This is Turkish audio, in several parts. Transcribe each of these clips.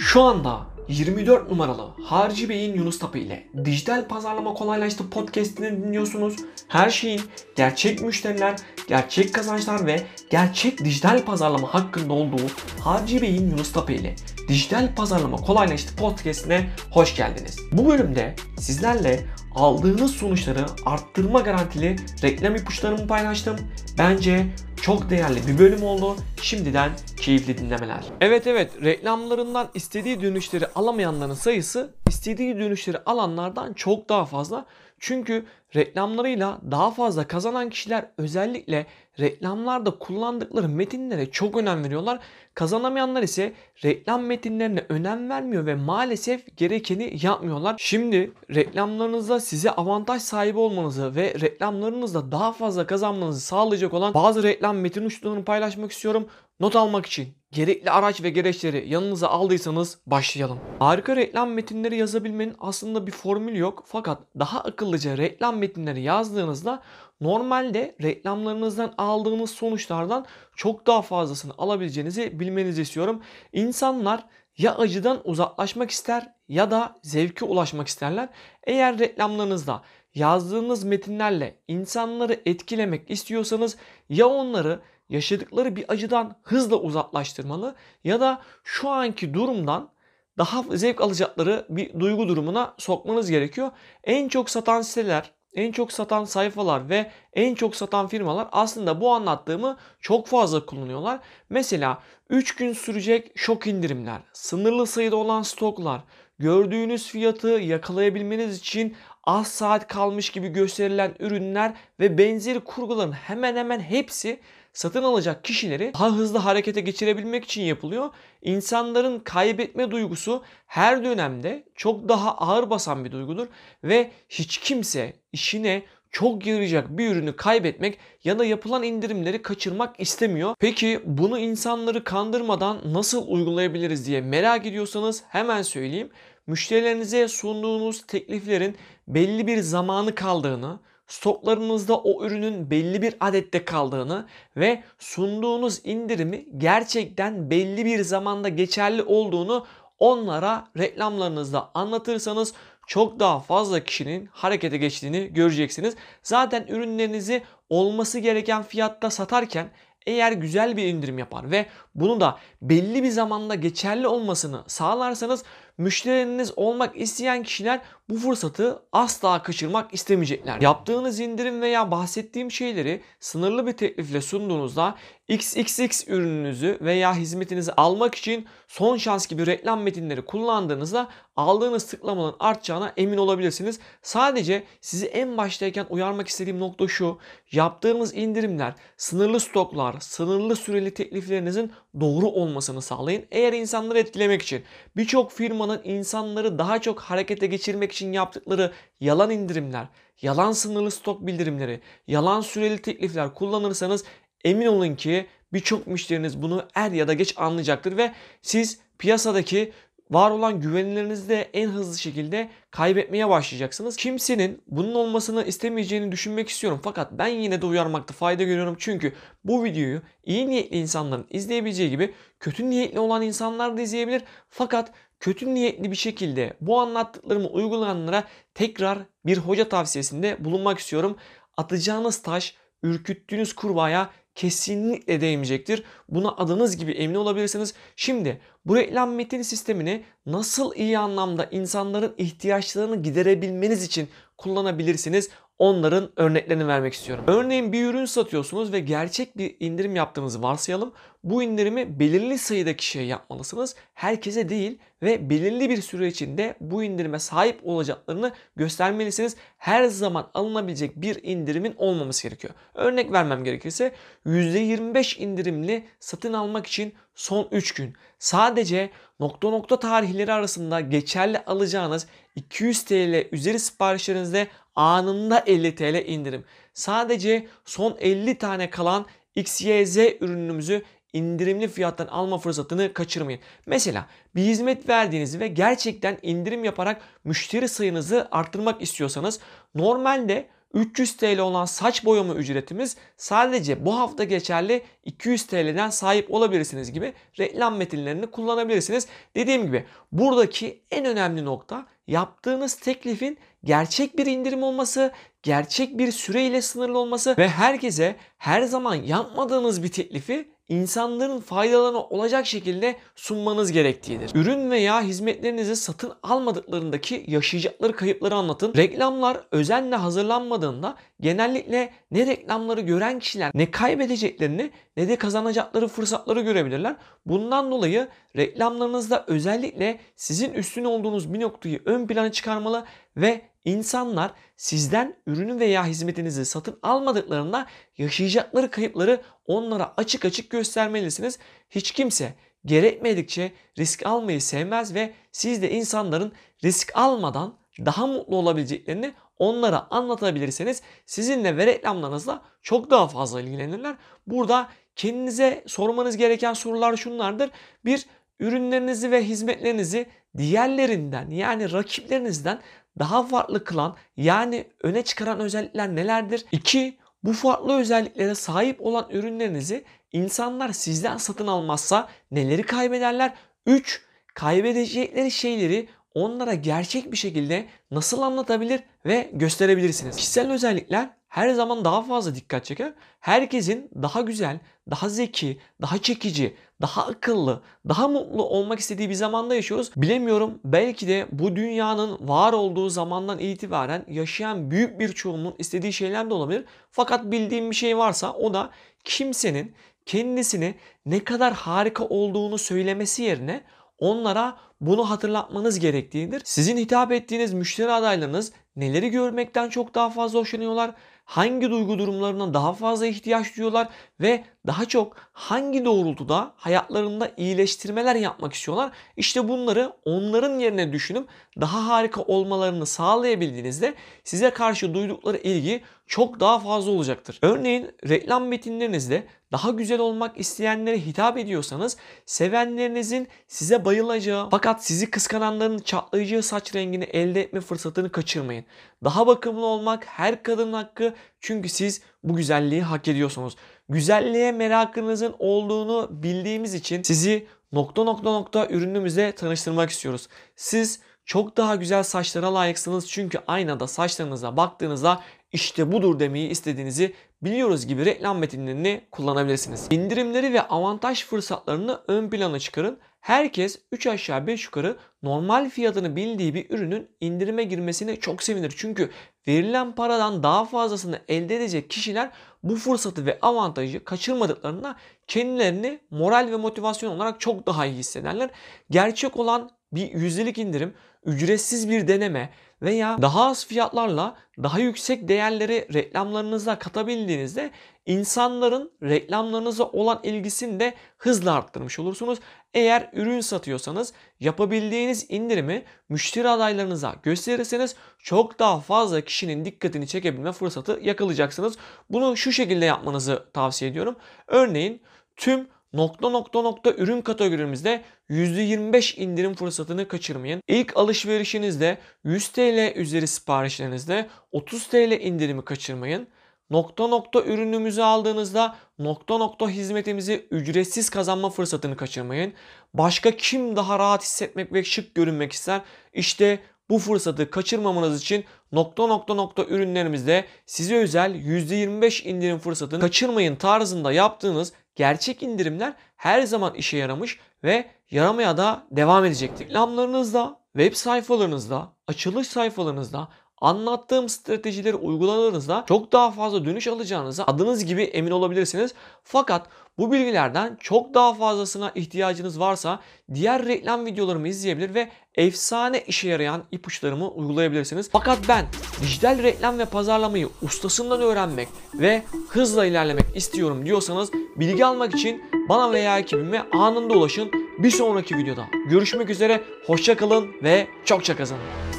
Şu anda 24 numaralı Harci Bey'in Yunus Tapı ile Dijital Pazarlama Kolaylaştı podcastini dinliyorsunuz. Her şeyin gerçek müşteriler, gerçek kazançlar ve gerçek dijital pazarlama hakkında olduğu Harci Bey'in Yunus Tapı ile Dijital Pazarlama Kolaylaştı podcastine hoş geldiniz. Bu bölümde sizlerle aldığınız sonuçları arttırma garantili reklam ipuçlarımı paylaştım. Bence çok değerli bir bölüm oldu. Şimdiden keyifli dinlemeler. Evet evet reklamlarından istediği dönüşleri alamayanların sayısı istediği dönüşleri alanlardan çok daha fazla. Çünkü reklamlarıyla daha fazla kazanan kişiler özellikle reklamlarda kullandıkları metinlere çok önem veriyorlar. Kazanamayanlar ise reklam metinlerine önem vermiyor ve maalesef gerekeni yapmıyorlar. Şimdi reklamlarınızda size avantaj sahibi olmanızı ve reklamlarınızda daha fazla kazanmanızı sağlayacak olan bazı reklam metin uçlarını paylaşmak istiyorum. Not almak için gerekli araç ve gereçleri yanınıza aldıysanız başlayalım. Harika reklam metinleri yazabilmenin aslında bir formülü yok. Fakat daha akıllıca reklam metinleri yazdığınızda normalde reklamlarınızdan aldığınız sonuçlardan çok daha fazlasını alabileceğinizi bilmenizi istiyorum. İnsanlar ya acıdan uzaklaşmak ister ya da zevke ulaşmak isterler. Eğer reklamlarınızda yazdığınız metinlerle insanları etkilemek istiyorsanız ya onları yaşadıkları bir acıdan hızla uzaklaştırmalı ya da şu anki durumdan daha zevk alacakları bir duygu durumuna sokmanız gerekiyor. En çok satan siteler, en çok satan sayfalar ve en çok satan firmalar aslında bu anlattığımı çok fazla kullanıyorlar. Mesela 3 gün sürecek şok indirimler, sınırlı sayıda olan stoklar, gördüğünüz fiyatı yakalayabilmeniz için az saat kalmış gibi gösterilen ürünler ve benzeri kurguların hemen hemen hepsi satın alacak kişileri daha hızlı harekete geçirebilmek için yapılıyor. İnsanların kaybetme duygusu her dönemde çok daha ağır basan bir duygudur ve hiç kimse işine çok yarayacak bir ürünü kaybetmek ya da yapılan indirimleri kaçırmak istemiyor. Peki bunu insanları kandırmadan nasıl uygulayabiliriz diye merak ediyorsanız hemen söyleyeyim. Müşterilerinize sunduğunuz tekliflerin belli bir zamanı kaldığını, stoklarınızda o ürünün belli bir adette kaldığını ve sunduğunuz indirimi gerçekten belli bir zamanda geçerli olduğunu onlara reklamlarınızda anlatırsanız çok daha fazla kişinin harekete geçtiğini göreceksiniz. Zaten ürünlerinizi olması gereken fiyatta satarken eğer güzel bir indirim yapar ve bunu da belli bir zamanda geçerli olmasını sağlarsanız müşteriniz olmak isteyen kişiler bu fırsatı asla kaçırmak istemeyecekler. Yaptığınız indirim veya bahsettiğim şeyleri sınırlı bir teklifle sunduğunuzda XXX ürününüzü veya hizmetinizi almak için son şans gibi reklam metinleri kullandığınızda aldığınız tıklamaların artacağına emin olabilirsiniz. Sadece sizi en baştayken uyarmak istediğim nokta şu. Yaptığınız indirimler, sınırlı stoklar, sınırlı süreli tekliflerinizin doğru olmasını sağlayın. Eğer insanları etkilemek için birçok firmanın insanları daha çok harekete geçirmek için yaptıkları yalan indirimler, yalan sınırlı stok bildirimleri, yalan süreli teklifler kullanırsanız emin olun ki birçok müşteriniz bunu er ya da geç anlayacaktır ve siz piyasadaki var olan güvenilirinizi de en hızlı şekilde kaybetmeye başlayacaksınız. Kimsenin bunun olmasını istemeyeceğini düşünmek istiyorum. Fakat ben yine de uyarmakta fayda görüyorum. Çünkü bu videoyu iyi niyetli insanların izleyebileceği gibi kötü niyetli olan insanlar da izleyebilir. Fakat kötü niyetli bir şekilde bu anlattıklarımı uygulayanlara tekrar bir hoca tavsiyesinde bulunmak istiyorum. Atacağınız taş ürküttüğünüz kurbağaya kesinlikle değmeyecektir. Buna adınız gibi emin olabilirsiniz. Şimdi bu reklam metin sistemini nasıl iyi anlamda insanların ihtiyaçlarını giderebilmeniz için kullanabilirsiniz? Onların örneklerini vermek istiyorum. Örneğin bir ürün satıyorsunuz ve gerçek bir indirim yaptığınızı varsayalım. Bu indirimi belirli sayıda kişiye yapmalısınız. Herkese değil ve belirli bir süre içinde bu indirime sahip olacaklarını göstermelisiniz. Her zaman alınabilecek bir indirimin olmaması gerekiyor. Örnek vermem gerekirse %25 indirimli satın almak için son 3 gün sadece nokta nokta tarihleri arasında geçerli alacağınız 200 TL üzeri siparişlerinizde anında 50 TL indirim. Sadece son 50 tane kalan XYZ ürünümüzü indirimli fiyattan alma fırsatını kaçırmayın. Mesela bir hizmet verdiğinizi ve gerçekten indirim yaparak müşteri sayınızı arttırmak istiyorsanız normalde 300 TL olan saç boyama ücretimiz sadece bu hafta geçerli 200 TL'den sahip olabilirsiniz gibi reklam metinlerini kullanabilirsiniz. Dediğim gibi buradaki en önemli nokta yaptığınız teklifin gerçek bir indirim olması, gerçek bir süreyle sınırlı olması ve herkese her zaman yapmadığınız bir teklifi insanların faydalarına olacak şekilde sunmanız gerektiğidir. Ürün veya hizmetlerinizi satın almadıklarındaki yaşayacakları kayıpları anlatın. Reklamlar özenle hazırlanmadığında genellikle ne reklamları gören kişiler ne kaybedeceklerini ne de kazanacakları fırsatları görebilirler. Bundan dolayı reklamlarınızda özellikle sizin üstün olduğunuz bir noktayı ön plana çıkarmalı ve insanlar sizden ürünü veya hizmetinizi satın almadıklarında yaşayacakları kayıpları onlara açık açık göstermelisiniz. Hiç kimse gerekmedikçe risk almayı sevmez ve siz de insanların risk almadan daha mutlu olabileceklerini onlara anlatabilirseniz sizinle ve reklamlarınızla çok daha fazla ilgilenirler. Burada kendinize sormanız gereken sorular şunlardır. Bir, ürünlerinizi ve hizmetlerinizi diğerlerinden yani rakiplerinizden daha farklı kılan yani öne çıkaran özellikler nelerdir? 2. Bu farklı özelliklere sahip olan ürünlerinizi insanlar sizden satın almazsa neleri kaybederler? 3. Kaybedecekleri şeyleri onlara gerçek bir şekilde nasıl anlatabilir ve gösterebilirsiniz. Kişisel özellikler her zaman daha fazla dikkat çeker. Herkesin daha güzel, daha zeki, daha çekici, daha akıllı, daha mutlu olmak istediği bir zamanda yaşıyoruz. Bilemiyorum belki de bu dünyanın var olduğu zamandan itibaren yaşayan büyük bir çoğunluğun istediği şeyler de olabilir. Fakat bildiğim bir şey varsa o da kimsenin kendisini ne kadar harika olduğunu söylemesi yerine onlara bunu hatırlatmanız gerektiğidir. Sizin hitap ettiğiniz müşteri adaylarınız neleri görmekten çok daha fazla hoşlanıyorlar? Hangi duygu durumlarına daha fazla ihtiyaç duyuyorlar ve daha çok hangi doğrultuda hayatlarında iyileştirmeler yapmak istiyorlar. İşte bunları onların yerine düşünüp daha harika olmalarını sağlayabildiğinizde size karşı duydukları ilgi çok daha fazla olacaktır. Örneğin reklam metinlerinizde daha güzel olmak isteyenlere hitap ediyorsanız sevenlerinizin size bayılacağı fakat sizi kıskananların çatlayacağı saç rengini elde etme fırsatını kaçırmayın. Daha bakımlı olmak her kadının hakkı çünkü siz bu güzelliği hak ediyorsunuz. Güzelliğe merakınızın olduğunu bildiğimiz için sizi nokta nokta nokta ürünümüze tanıştırmak istiyoruz. Siz çok daha güzel saçlara layıksınız çünkü aynada saçlarınıza baktığınızda işte budur demeyi istediğinizi biliyoruz gibi reklam metinlerini kullanabilirsiniz. İndirimleri ve avantaj fırsatlarını ön plana çıkarın. Herkes 3 aşağı 5 yukarı normal fiyatını bildiği bir ürünün indirime girmesine çok sevinir. Çünkü verilen paradan daha fazlasını elde edecek kişiler bu fırsatı ve avantajı kaçırmadıklarında kendilerini moral ve motivasyon olarak çok daha iyi hissederler. Gerçek olan bir yüzdelik indirim, ücretsiz bir deneme veya daha az fiyatlarla daha yüksek değerleri reklamlarınıza katabildiğinizde insanların reklamlarınıza olan ilgisini de hızla arttırmış olursunuz. Eğer ürün satıyorsanız yapabildiğiniz indirimi müşteri adaylarınıza gösterirseniz çok daha fazla kişinin dikkatini çekebilme fırsatı yakalayacaksınız. Bunu şu şekilde yapmanızı tavsiye ediyorum. Örneğin tüm nokta nokta nokta ürün kategorimizde %25 indirim fırsatını kaçırmayın. İlk alışverişinizde 100 TL üzeri siparişlerinizde 30 TL indirimi kaçırmayın. Nokta nokta ürünümüzü aldığınızda nokta nokta hizmetimizi ücretsiz kazanma fırsatını kaçırmayın. Başka kim daha rahat hissetmek ve şık görünmek ister? İşte bu fırsatı kaçırmamanız için nokta nokta nokta ürünlerimizde size özel %25 indirim fırsatını kaçırmayın tarzında yaptığınız gerçek indirimler her zaman işe yaramış ve yaramaya da devam edecektir. Reklamlarınızda, web sayfalarınızda, açılış sayfalarınızda anlattığım stratejileri uyguladığınızda çok daha fazla dönüş alacağınıza adınız gibi emin olabilirsiniz. Fakat bu bilgilerden çok daha fazlasına ihtiyacınız varsa diğer reklam videolarımı izleyebilir ve efsane işe yarayan ipuçlarımı uygulayabilirsiniz. Fakat ben dijital reklam ve pazarlamayı ustasından öğrenmek ve hızla ilerlemek istiyorum diyorsanız bilgi almak için bana veya ekibime anında ulaşın. Bir sonraki videoda görüşmek üzere. Hoşçakalın ve çokça kazanın.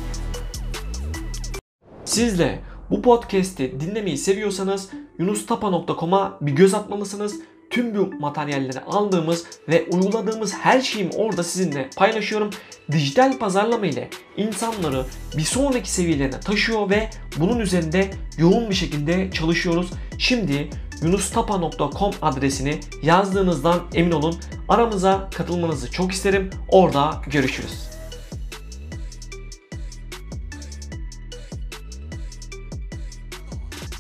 Siz de bu podcast'i dinlemeyi seviyorsanız yunustapa.com'a bir göz atmalısınız. Tüm bu materyalleri aldığımız ve uyguladığımız her şeyimi orada sizinle paylaşıyorum. dijital pazarlama ile insanları bir sonraki seviyelerine taşıyor ve bunun üzerinde yoğun bir şekilde çalışıyoruz. Şimdi yunustapa.com adresini yazdığınızdan emin olun. Aramıza katılmanızı çok isterim. Orada görüşürüz.